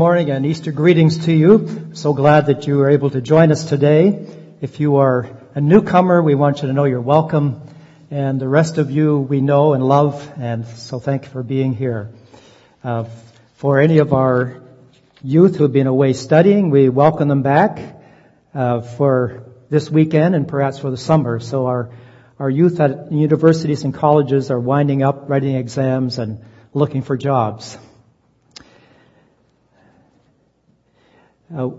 morning and Easter greetings to you. So glad that you are able to join us today. If you are a newcomer, we want you to know you're welcome. And the rest of you we know and love, and so thank you for being here. Uh, for any of our youth who have been away studying, we welcome them back uh, for this weekend and perhaps for the summer. So our our youth at universities and colleges are winding up, writing exams, and looking for jobs. Uh,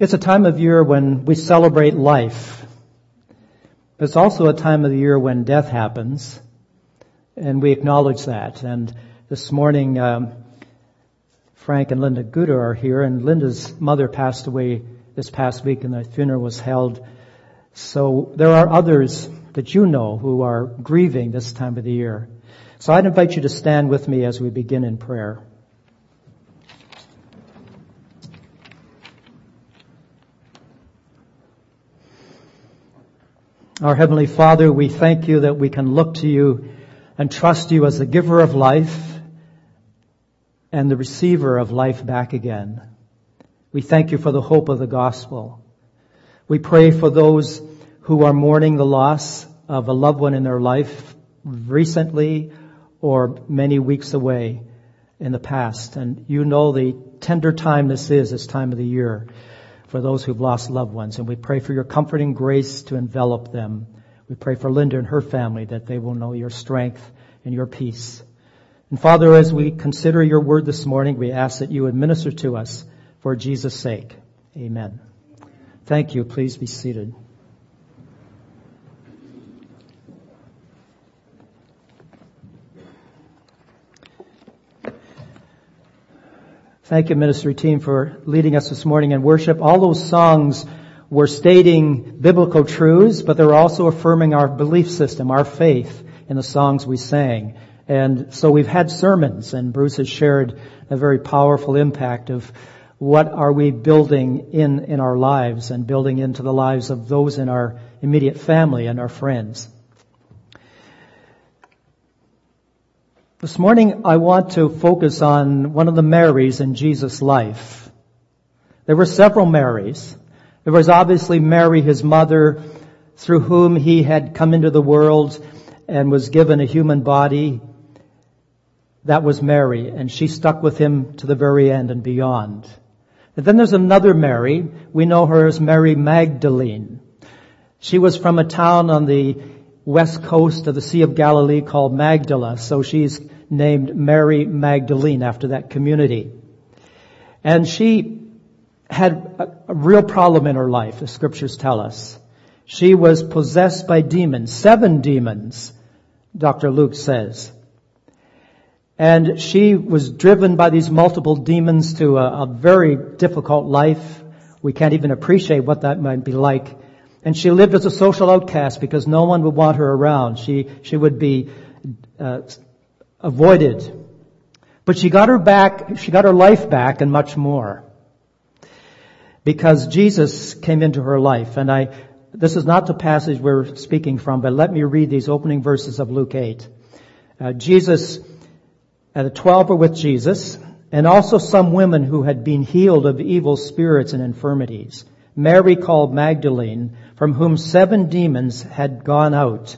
it's a time of year when we celebrate life. It's also a time of the year when death happens, and we acknowledge that. And this morning, um, Frank and Linda Guder are here, and Linda's mother passed away this past week, and the funeral was held. So there are others that you know who are grieving this time of the year. So I'd invite you to stand with me as we begin in prayer. Our Heavenly Father, we thank you that we can look to you and trust you as the giver of life and the receiver of life back again. We thank you for the hope of the gospel. We pray for those who are mourning the loss of a loved one in their life recently or many weeks away in the past. And you know the tender time this is, this time of the year for those who've lost loved ones. And we pray for your comforting grace to envelop them. We pray for Linda and her family that they will know your strength and your peace. And Father, as we consider your word this morning, we ask that you administer to us for Jesus' sake. Amen. Thank you. Please be seated. Thank you, ministry team, for leading us this morning in worship. All those songs were stating biblical truths, but they were also affirming our belief system, our faith in the songs we sang. And so we've had sermons, and Bruce has shared a very powerful impact of what are we building in, in our lives and building into the lives of those in our immediate family and our friends. This morning I want to focus on one of the Marys in Jesus' life. There were several Marys. There was obviously Mary, his mother, through whom he had come into the world and was given a human body. That was Mary, and she stuck with him to the very end and beyond. And then there's another Mary. We know her as Mary Magdalene. She was from a town on the west coast of the Sea of Galilee called Magdala. So she's named Mary Magdalene after that community. And she had a, real problem in her life, the scriptures tell us. She was possessed by demons, seven demons, Dr. Luke says. And she was driven by these multiple demons to a, a very difficult life. We can't even appreciate what that might be like and she lived as a social outcast because no one would want her around. She, she would be uh, avoided. But she got her back, she got her life back and much more. Because Jesus came into her life. And I, this is not the passage we're speaking from, but let me read these opening verses of Luke 8. Uh, Jesus, uh, the twelve were with Jesus, and also some women who had been healed of evil spirits and infirmities. Mary called Magdalene, from whom seven demons had gone out,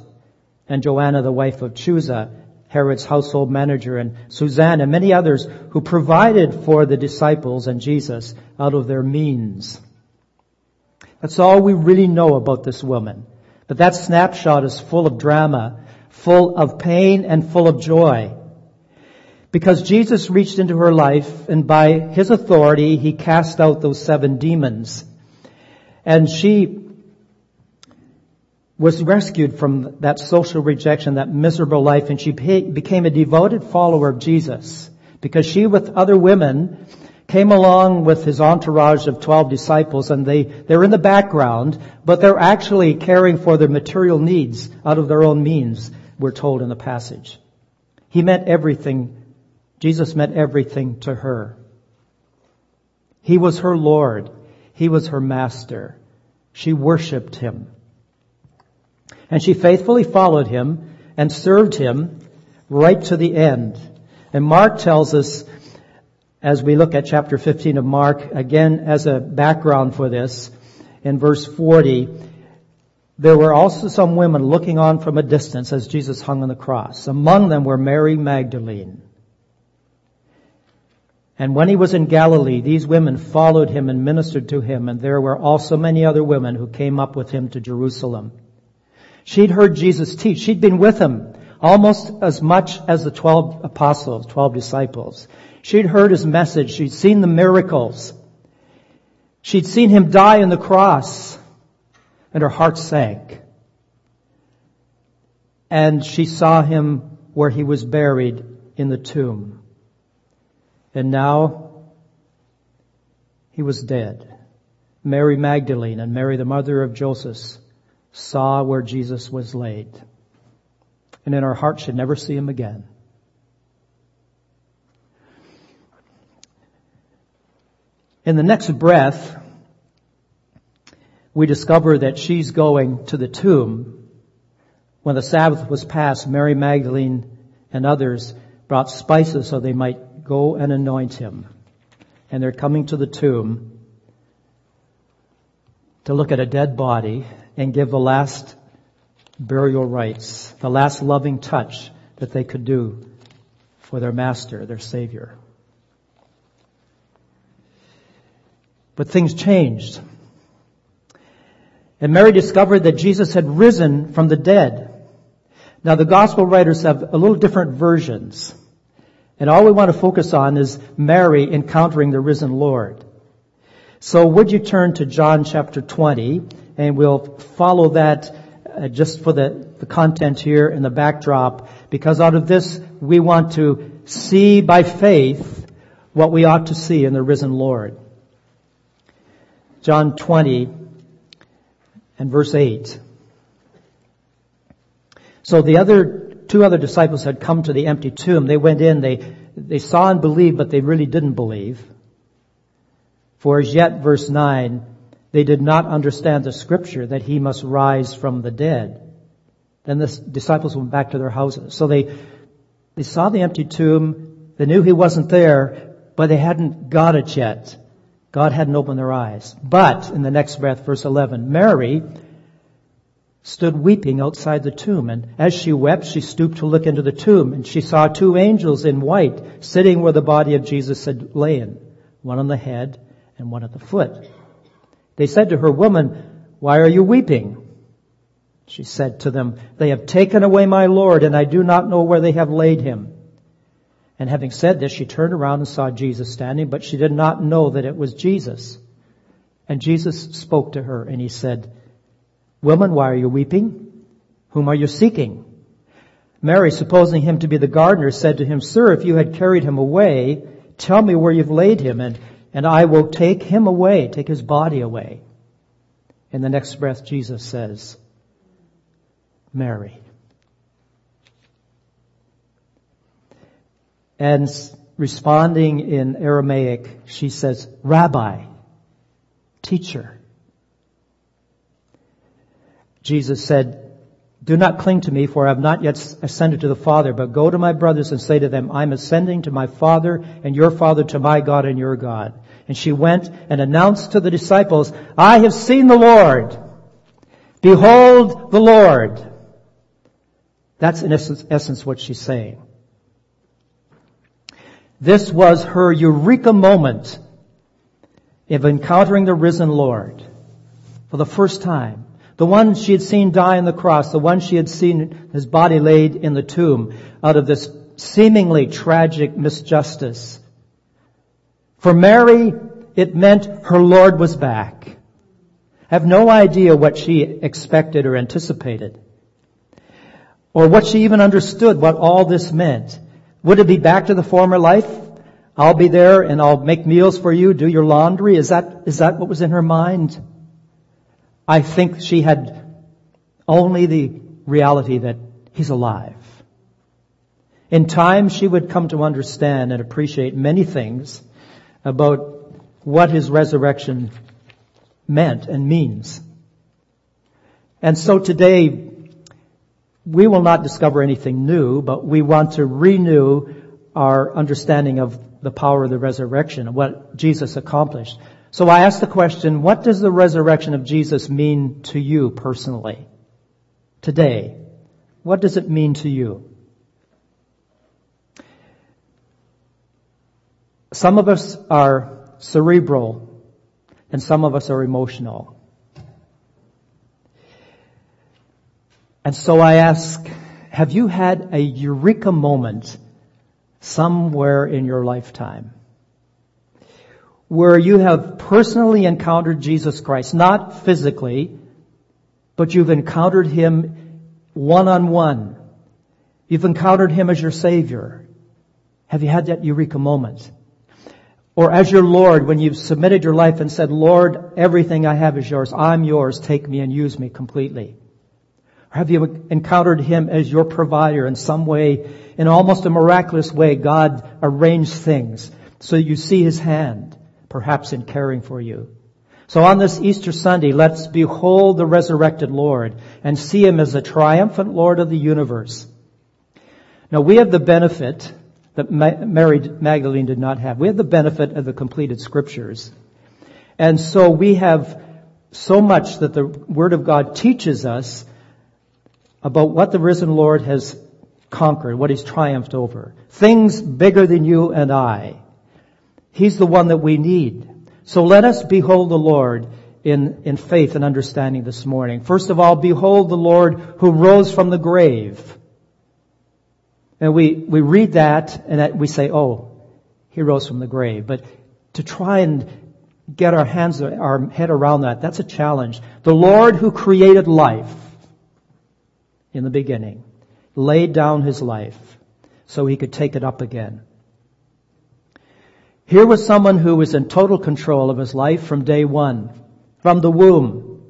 and Joanna, the wife of Chuza, Herod's household manager, and Susanna, and many others who provided for the disciples and Jesus out of their means. That's all we really know about this woman. But that snapshot is full of drama, full of pain, and full of joy. Because Jesus reached into her life, and by his authority, he cast out those seven demons. And she was rescued from that social rejection, that miserable life, and she became a devoted follower of Jesus because she with other women came along with his entourage of 12 disciples and they, they're in the background, but they're actually caring for their material needs out of their own means, we're told in the passage. He meant everything, Jesus meant everything to her. He was her Lord. He was her master. She worshiped him. And she faithfully followed him and served him right to the end. And Mark tells us as we look at chapter 15 of Mark, again as a background for this, in verse 40, there were also some women looking on from a distance as Jesus hung on the cross. Among them were Mary Magdalene. And when he was in Galilee, these women followed him and ministered to him, and there were also many other women who came up with him to Jerusalem. She'd heard Jesus teach. She'd been with him almost as much as the twelve apostles, twelve disciples. She'd heard his message. She'd seen the miracles. She'd seen him die on the cross and her heart sank. And she saw him where he was buried in the tomb. And now he was dead. Mary Magdalene and Mary the mother of Joseph saw where Jesus was laid. And in our heart should never see him again. In the next breath, we discover that she's going to the tomb. When the Sabbath was passed, Mary Magdalene and others brought spices so they might go and anoint him. And they're coming to the tomb to look at a dead body and give the last burial rites, the last loving touch that they could do for their master, their savior. But things changed. And Mary discovered that Jesus had risen from the dead. Now the gospel writers have a little different versions. And all we want to focus on is Mary encountering the risen Lord. So would you turn to John chapter 20 and we'll follow that uh, just for the, the content here and the backdrop because out of this we want to see by faith what we ought to see in the risen Lord. John 20 and verse 8. So the other, two other disciples had come to the empty tomb. They went in, they, they saw and believed, but they really didn't believe. For as yet, verse 9, they did not understand the scripture that he must rise from the dead. Then the disciples went back to their houses. So they, they saw the empty tomb. They knew he wasn't there, but they hadn't got it yet. God hadn't opened their eyes. But, in the next breath, verse 11, Mary stood weeping outside the tomb, and as she wept, she stooped to look into the tomb, and she saw two angels in white sitting where the body of Jesus had lain, one on the head and one at the foot. They said to her, Woman, why are you weeping? She said to them, They have taken away my Lord, and I do not know where they have laid him. And having said this, she turned around and saw Jesus standing, but she did not know that it was Jesus. And Jesus spoke to her and he said, Woman, why are you weeping? Whom are you seeking? Mary, supposing him to be the gardener, said to him, Sir, if you had carried him away, tell me where you've laid him and, and I will take him away, take his body away. In the next breath, Jesus says, Mary. And responding in Aramaic, she says, Rabbi, teacher. Jesus said, do not cling to me, for I have not yet ascended to the Father, but go to my brothers and say to them, I'm ascending to my Father and your Father, to my God and your God. And she went and announced to the disciples, I have seen the Lord. Behold the Lord. That's in essence, essence what she's saying. This was her eureka moment of encountering the risen Lord for the first time. The one she had seen die on the cross, the one she had seen his body laid in the tomb out of this seemingly tragic misjustice. For Mary, it meant her Lord was back. I have no idea what she expected or anticipated. Or what she even understood what all this meant. Would it be back to the former life? I'll be there and I'll make meals for you, do your laundry. Is that, is that what was in her mind? I think she had only the reality that he's alive. In time, she would come to understand and appreciate many things about what his resurrection meant and means. And so today, we will not discover anything new, but we want to renew our understanding of the power of the resurrection and what Jesus accomplished. So I ask the question, what does the resurrection of Jesus mean to you personally? Today. What does it mean to you? Some of us are cerebral and some of us are emotional. And so I ask, have you had a eureka moment somewhere in your lifetime where you have personally encountered Jesus Christ, not physically, but you've encountered Him one on one. You've encountered Him as your Savior. Have you had that eureka moment? Or as your Lord, when you've submitted your life and said, Lord, everything I have is yours. I'm yours. Take me and use me completely. Or have you encountered Him as your provider in some way, in almost a miraculous way, God arranged things so you see His hand, perhaps in caring for you. So on this Easter Sunday, let's behold the resurrected Lord and see Him as the triumphant Lord of the universe. Now we have the benefit that Mary Magdalene did not have. We have the benefit of the completed scriptures. And so we have so much that the Word of God teaches us about what the risen Lord has conquered, what He's triumphed over. Things bigger than you and I. He's the one that we need. So let us behold the Lord in, in faith and understanding this morning. First of all, behold the Lord who rose from the grave. And we, we read that and we say, oh, he rose from the grave. But to try and get our hands, our head around that, that's a challenge. The Lord who created life in the beginning laid down his life so he could take it up again. Here was someone who was in total control of his life from day one, from the womb.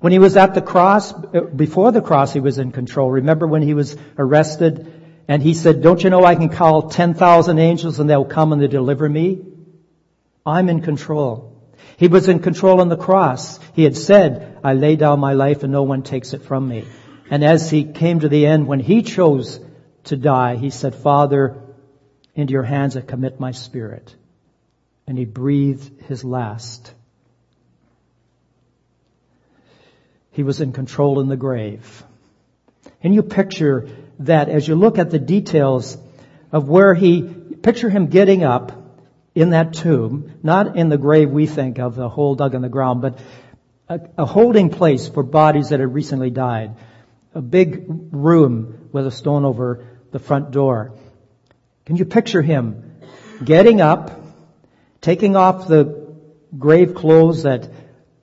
When he was at the cross, before the cross he was in control. Remember when he was arrested and he said, don't you know I can call 10,000 angels and they'll come and they deliver me? I'm in control. He was in control on the cross. He had said, I lay down my life and no one takes it from me. And as he came to the end, when he chose to die, he said, Father, into your hands I commit my spirit. And he breathed his last. He was in control in the grave. And you picture that as you look at the details of where he, picture him getting up in that tomb, not in the grave we think of, the hole dug in the ground, but a, a holding place for bodies that had recently died. A big room with a stone over the front door. Can you picture him getting up, taking off the grave clothes that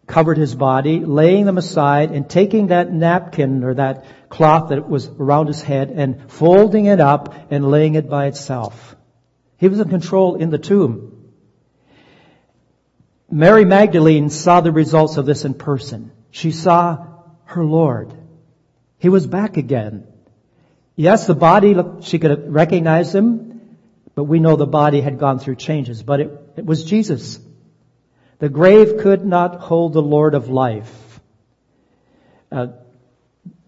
covered his body, laying them aside and taking that napkin or that cloth that was around his head and folding it up and laying it by itself. He was in control in the tomb. Mary Magdalene saw the results of this in person. She saw her Lord. He was back again. Yes, the body, looked. she could recognize him, but we know the body had gone through changes, but it, it was Jesus. The grave could not hold the Lord of life. Uh,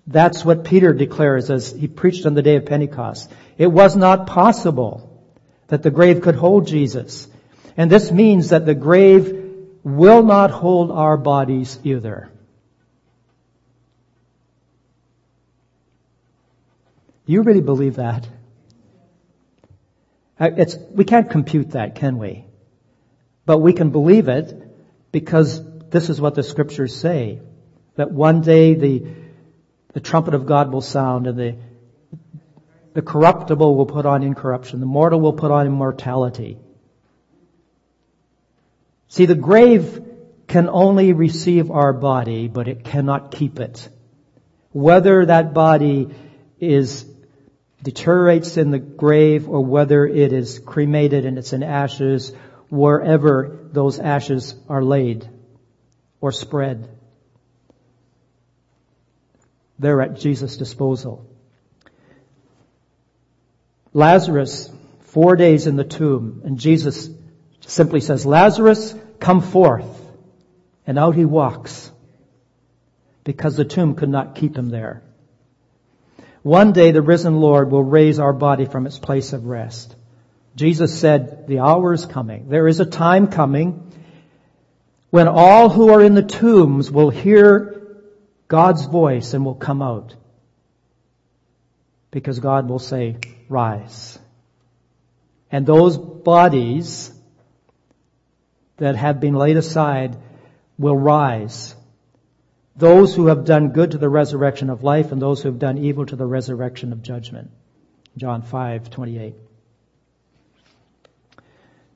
that's what Peter declares as he preached on the day of Pentecost. It was not possible that the grave could hold Jesus. And this means that the grave will not hold our bodies either. Do you really believe that? Uh, it's, we can't compute that, can we? But we can believe it because this is what the scriptures say. That one day the, the trumpet of God will sound and the, the corruptible will put on incorruption. The mortal will put on immortality. See, the grave can only receive our body, but it cannot keep it. Whether that body is deteriorates in the grave or whether it is cremated and it's in ashes wherever those ashes are laid or spread. They're at Jesus' disposal. Lazarus, four days in the tomb, and Jesus simply says, Lazarus, come forth. And out he walks because the tomb could not keep him there. One day the risen Lord will raise our body from its place of rest. Jesus said, the hour is coming. There is a time coming when all who are in the tombs will hear God's voice and will come out. Because God will say, rise. And those bodies that have been laid aside will rise. Those who have done good to the resurrection of life and those who have done evil to the resurrection of judgment. John 5, 28.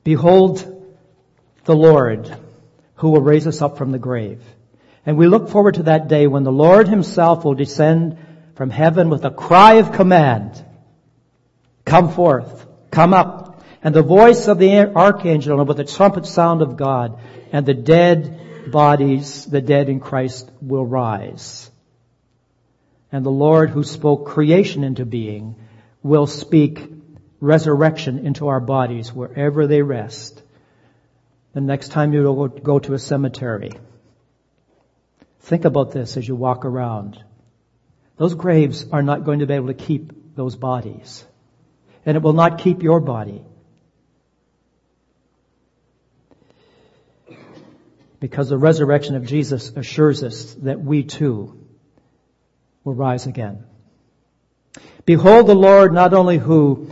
Behold the Lord who will raise us up from the grave. And we look forward to that day when the Lord himself will descend from heaven with a cry of command. Come forth, come up. And the voice of the archangel and with the trumpet sound of God and the dead bodies, the dead in Christ will rise. And the Lord who spoke creation into being will speak resurrection into our bodies wherever they rest. The next time you go to a cemetery, think about this as you walk around. Those graves are not going to be able to keep those bodies. And it will not keep your body. Because the resurrection of Jesus assures us that we too will rise again. Behold the Lord not only who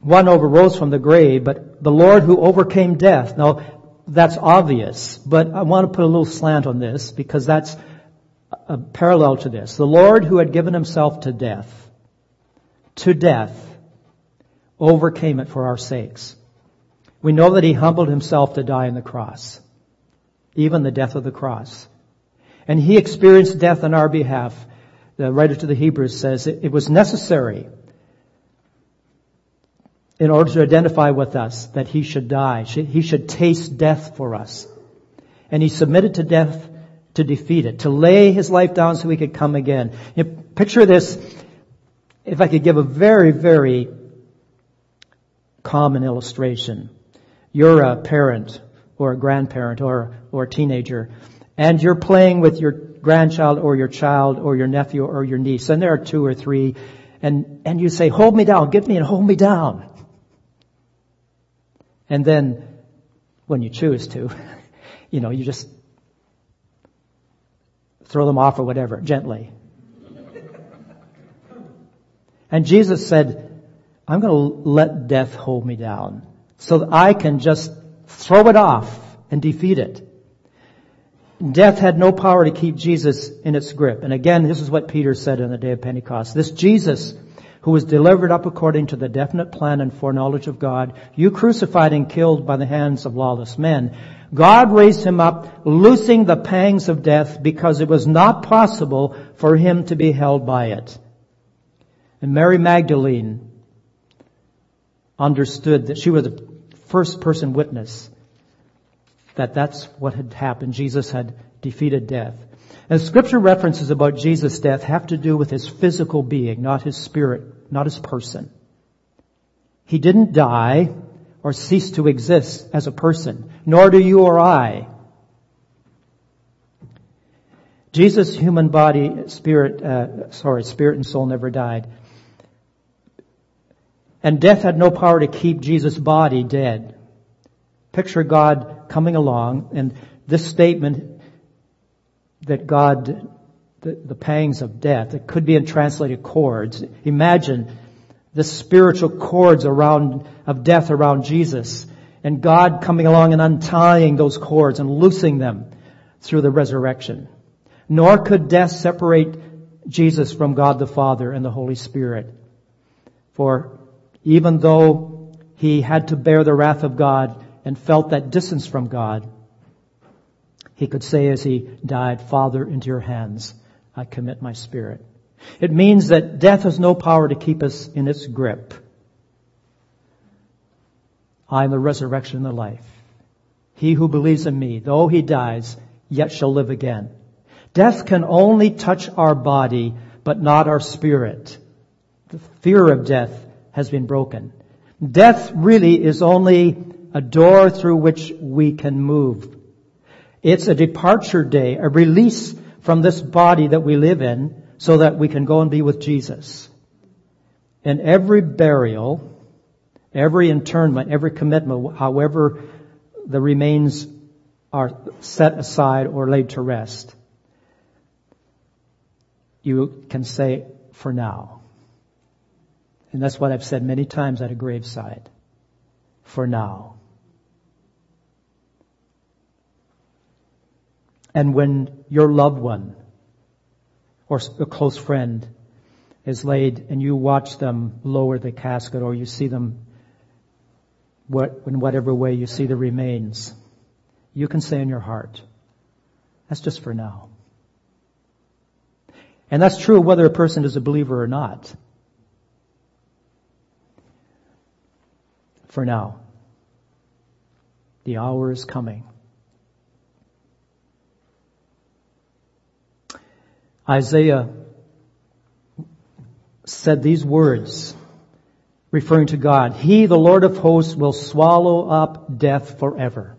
one overrose from the grave, but the Lord who overcame death. Now, that's obvious, but I want to put a little slant on this because that's a parallel to this. The Lord who had given himself to death, to death, overcame it for our sakes. We know that he humbled himself to die on the cross, even the death of the cross. And he experienced death on our behalf. The writer to the Hebrews says it, it was necessary in order to identify with us that he should die. He should taste death for us. And he submitted to death to defeat it, to lay his life down so he could come again. You know, picture this, if I could give a very, very common illustration. You're a parent or a grandparent or, or a teenager and you're playing with your grandchild or your child or your nephew or your niece and there are two or three and, and you say, hold me down, get me and hold me down. And then, when you choose to, you know, you just throw them off or whatever, gently. And Jesus said, I'm going to let death hold me down so that I can just throw it off and defeat it. Death had no power to keep Jesus in its grip. And again, this is what Peter said on the day of Pentecost. This Jesus who was delivered up according to the definite plan and foreknowledge of God, you crucified and killed by the hands of lawless men. God raised him up, loosing the pangs of death because it was not possible for him to be held by it. And Mary Magdalene understood that she was the first person witness that that's what had happened. Jesus had defeated death. And scripture references about Jesus' death have to do with his physical being, not his spirit, not his person. He didn't die or cease to exist as a person, nor do you or I. Jesus' human body, spirit, uh, sorry, spirit and soul never died. And death had no power to keep Jesus' body dead. Picture God coming along, and this statement that God, the, the pangs of death, it could be in translated cords. Imagine the spiritual cords around, of death around Jesus and God coming along and untying those cords and loosing them through the resurrection. Nor could death separate Jesus from God the Father and the Holy Spirit. For even though he had to bear the wrath of God and felt that distance from God, he could say as he died, Father, into your hands I commit my spirit. It means that death has no power to keep us in its grip. I am the resurrection and the life. He who believes in me, though he dies, yet shall live again. Death can only touch our body, but not our spirit. The fear of death has been broken. Death really is only a door through which we can move it's a departure day, a release from this body that we live in so that we can go and be with Jesus. And every burial, Every internment, every commitment, however the remains are set aside or laid to rest, you can say, for now. And that's what I've said many times at a graveside. For now. And when your loved one or a close friend is laid and you watch them lower the casket or you see them what, in whatever way you see the remains, you can say in your heart, that's just for now. And that's true whether a person is a believer or not. For now. The hour is coming. Isaiah said these words referring to God. He, the Lord of hosts, will swallow up death forever.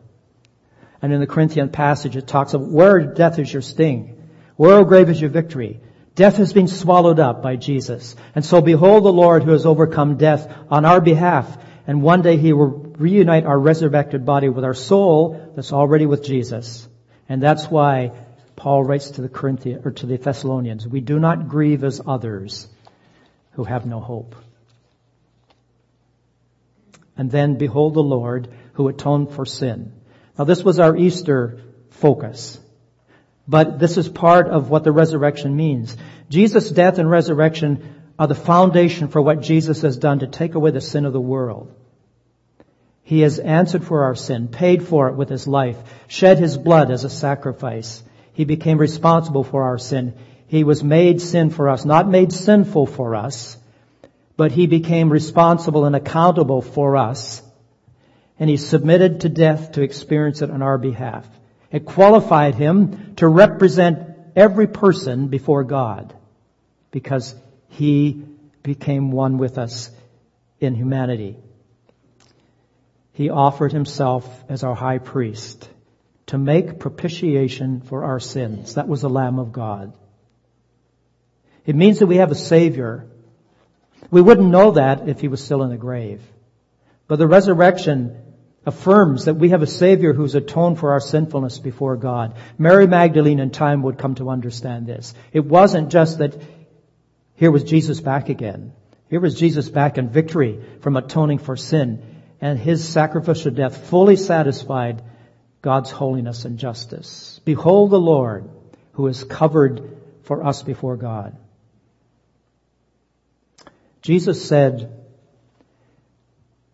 And in the Corinthian passage it talks of where death is your sting, where, O grave, is your victory. Death has been swallowed up by Jesus. And so behold the Lord who has overcome death on our behalf. And one day he will reunite our resurrected body with our soul that's already with Jesus. And that's why Paul writes to the Corinthians, or to the Thessalonians, we do not grieve as others who have no hope. And then behold the Lord who atoned for sin. Now this was our Easter focus. But this is part of what the resurrection means. Jesus' death and resurrection are the foundation for what Jesus has done to take away the sin of the world. He has answered for our sin, paid for it with his life, shed his blood as a sacrifice. He became responsible for our sin. He was made sin for us, not made sinful for us, but he became responsible and accountable for us. And he submitted to death to experience it on our behalf. It qualified him to represent every person before God because he became one with us in humanity. He offered himself as our high priest to make propitiation for our sins. That was the Lamb of God. It means that we have a Savior. We wouldn't know that if he was still in the grave. But the resurrection affirms that we have a Savior who's atoned for our sinfulness before God. Mary Magdalene in time would come to understand this. It wasn't just that here was Jesus back again. Here was Jesus back in victory from atoning for sin. And his sacrificial death fully satisfied God's holiness and justice. Behold the Lord who is covered for us before God. Jesus said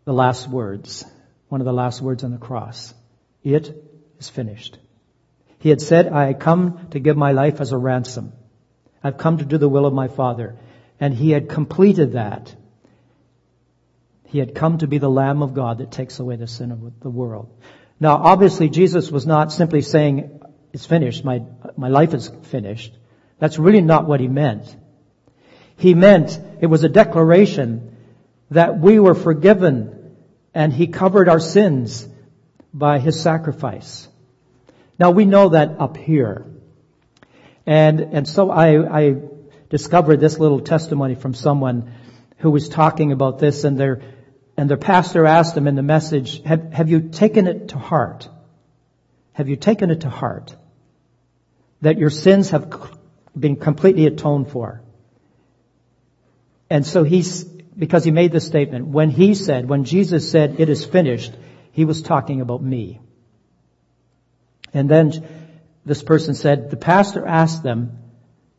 the last words one of the last words on the cross. It is finished. He had said, I come to give my life as a ransom. I've come to do the will of my Father. And he had completed that. He had come to be the Lamb of God that takes away the sin of the world. Now, obviously, Jesus was not simply saying, it's finished, my, my life is finished. That's really not what he meant. He meant it was a declaration that we were forgiven and he covered our sins by his sacrifice. Now we know that up here. And, and so I, I discovered this little testimony from someone who was talking about this and their, and their pastor asked them in the message, have, have you taken it to heart? Have you taken it to heart? That your sins have been completely atoned for. And so he's, because he made this statement. When he said, when Jesus said, it is finished, he was talking about me. And then this person said, the pastor asked them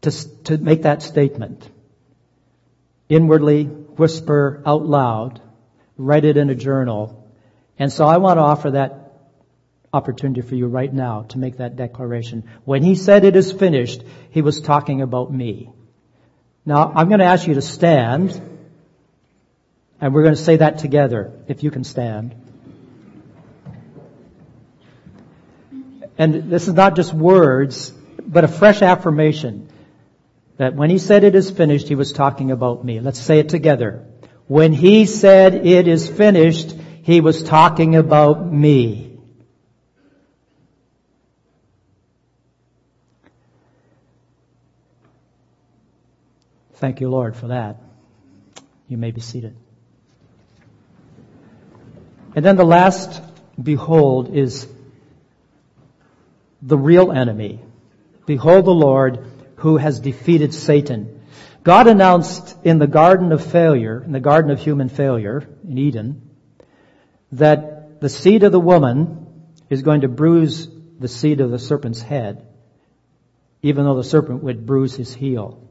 to, to make that statement. Inwardly, whisper out loud, write it in a journal. And so I want to offer that opportunity for you right now to make that declaration. When he said it is finished, he was talking about me. Now I'm going to ask you to stand and we're going to say that together, if you can stand. And this is not just words, but a fresh affirmation that when he said it is finished, he was talking about me. Let's say it together. When he said it is finished, he was talking about me. Thank you, Lord, for that. You may be seated. And then the last behold is the real enemy. Behold the Lord who has defeated Satan. God announced in the garden of failure, in the garden of human failure in Eden, that the seed of the woman is going to bruise the seed of the serpent's head, even though the serpent would bruise his heel.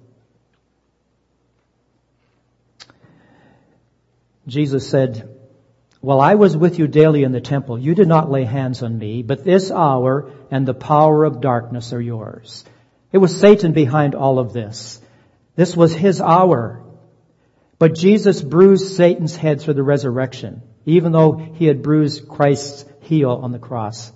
Jesus said, while I was with you daily in the temple, you did not lay hands on me, but this hour and the power of darkness are yours. It was Satan behind all of this. This was his hour. But Jesus bruised Satan's head through the resurrection, even though he had bruised Christ's heel on the cross.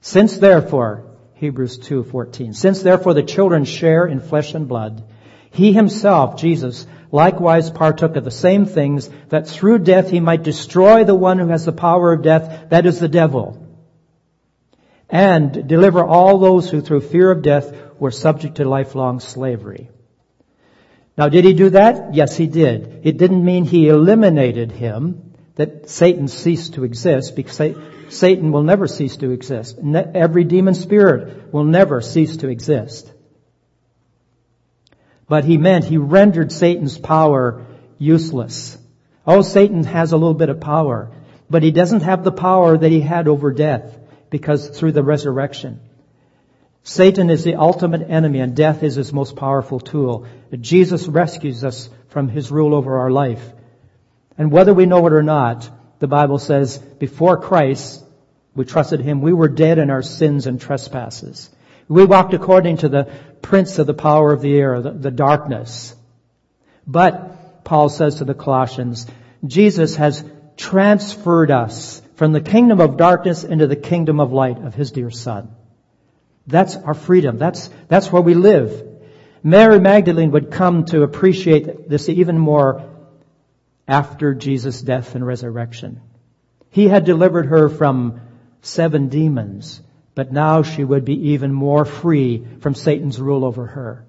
Since therefore, Hebrews 2:14, since therefore the children share in flesh and blood, he himself, Jesus, likewise partook of the same things that through death he might destroy the one who has the power of death, that is the devil, and deliver all those who through fear of death were subject to lifelong slavery. Now did he do that? Yes, he did. It didn't mean he eliminated him, that Satan ceased to exist, because Satan will never cease to exist. Every demon spirit will never cease to exist but he meant he rendered Satan's power useless. Oh, Satan has a little bit of power, but he doesn't have the power that he had over death because through the resurrection. Satan is the ultimate enemy and death is his most powerful tool. Jesus rescues us from his rule over our life. And whether we know it or not, the Bible says before Christ, we trusted him, we were dead in our sins and trespasses. We walked according to the prince of the power of the air, the, the darkness. But, Paul says to the Colossians, Jesus has transferred us from the kingdom of darkness into the kingdom of light of his dear son. That's our freedom. That's, that's where we live. Mary Magdalene would come to appreciate this even more after Jesus' death and resurrection. He had delivered her from seven demons. But now she would be even more free from Satan's rule over her.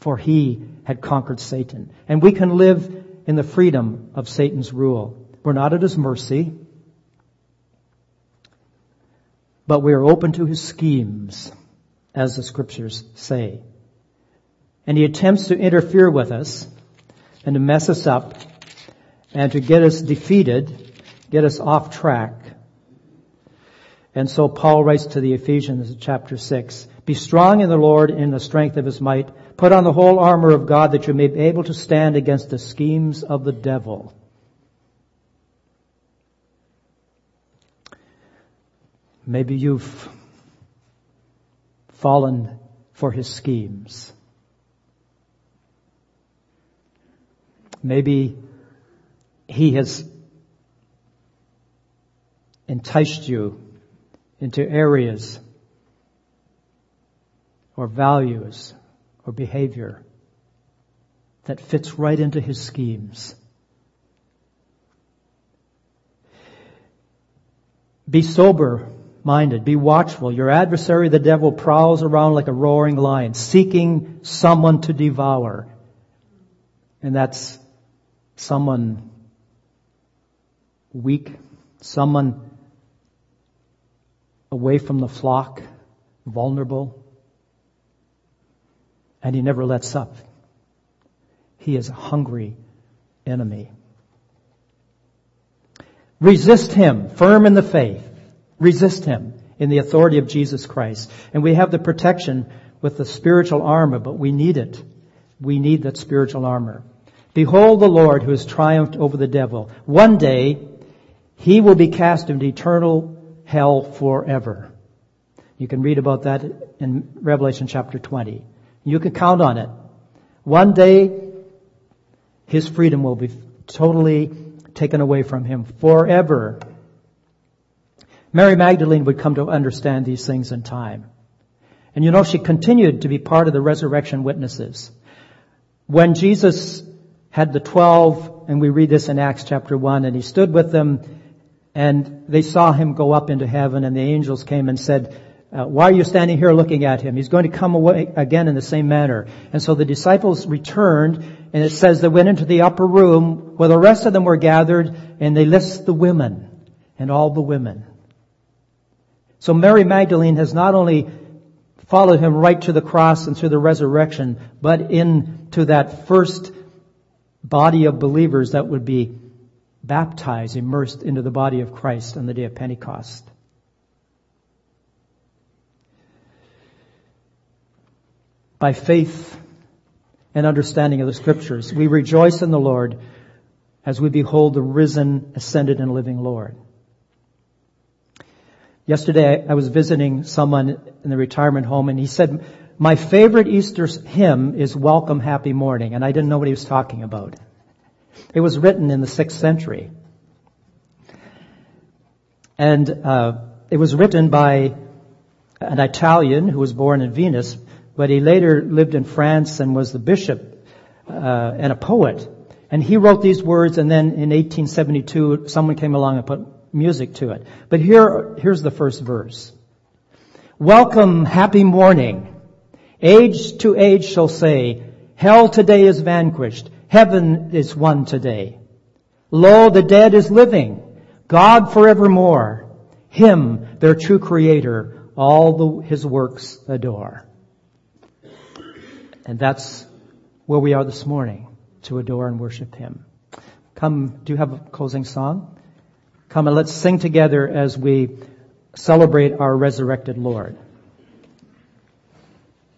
For he had conquered Satan. And we can live in the freedom of Satan's rule. We're not at his mercy, but we are open to his schemes, as the scriptures say. And he attempts to interfere with us and to mess us up and to get us defeated, get us off track and so Paul writes to the Ephesians chapter 6, Be strong in the Lord in the strength of his might. Put on the whole armor of God that you may be able to stand against the schemes of the devil. Maybe you've fallen for his schemes. Maybe he has enticed you into areas or values or behavior that fits right into his schemes. Be sober minded. Be watchful. Your adversary, the devil, prowls around like a roaring lion, seeking someone to devour. And that's someone weak, someone away from the flock, vulnerable, and he never lets up. He is a hungry enemy. Resist him, firm in the faith. Resist him in the authority of Jesus Christ. And we have the protection with the spiritual armor, but we need it. We need that spiritual armor. Behold the Lord who has triumphed over the devil. One day, he will be cast into eternal hell forever. You can read about that in Revelation chapter 20. You can count on it. One day, his freedom will be totally taken away from him forever. Mary Magdalene would come to understand these things in time. And you know, she continued to be part of the resurrection witnesses. When Jesus had the twelve, and we read this in Acts chapter one, and he stood with them and they saw him go up into heaven and the angels came and said, uh, why are you standing here looking at him? He's going to come away again in the same manner. And so the disciples returned and it says they went into the upper room where the rest of them were gathered and they list the women. and all the women. So Mary Magdalene has not only followed him right to the cross and to the resurrection, but into that first body of believers that would be baptized, immersed into the body of Christ on the day of Pentecost. By faith and understanding of the scriptures, we rejoice in the Lord as we behold the risen, ascended, and living Lord. Yesterday, I was visiting someone in the retirement home and he said, my favorite Easter hymn is Welcome Happy Morning, and I didn't know what he was talking about. It was written in the sixth century. And uh, it was written by an Italian who was born in Venice, but he later lived in France and was the bishop uh, and a poet. And he wrote these words, and then in 1872, someone came along and put music to it. But here, here's the first verse. Welcome, happy morning. Age to age shall say, Hell today is vanquished. Heaven is won today. Lo, the dead is living. God forevermore. Him, their true creator, all the, his works adore. And that's where we are this morning, to adore and worship him. Come, do you have a closing song? Come and let's sing together as we celebrate our resurrected Lord.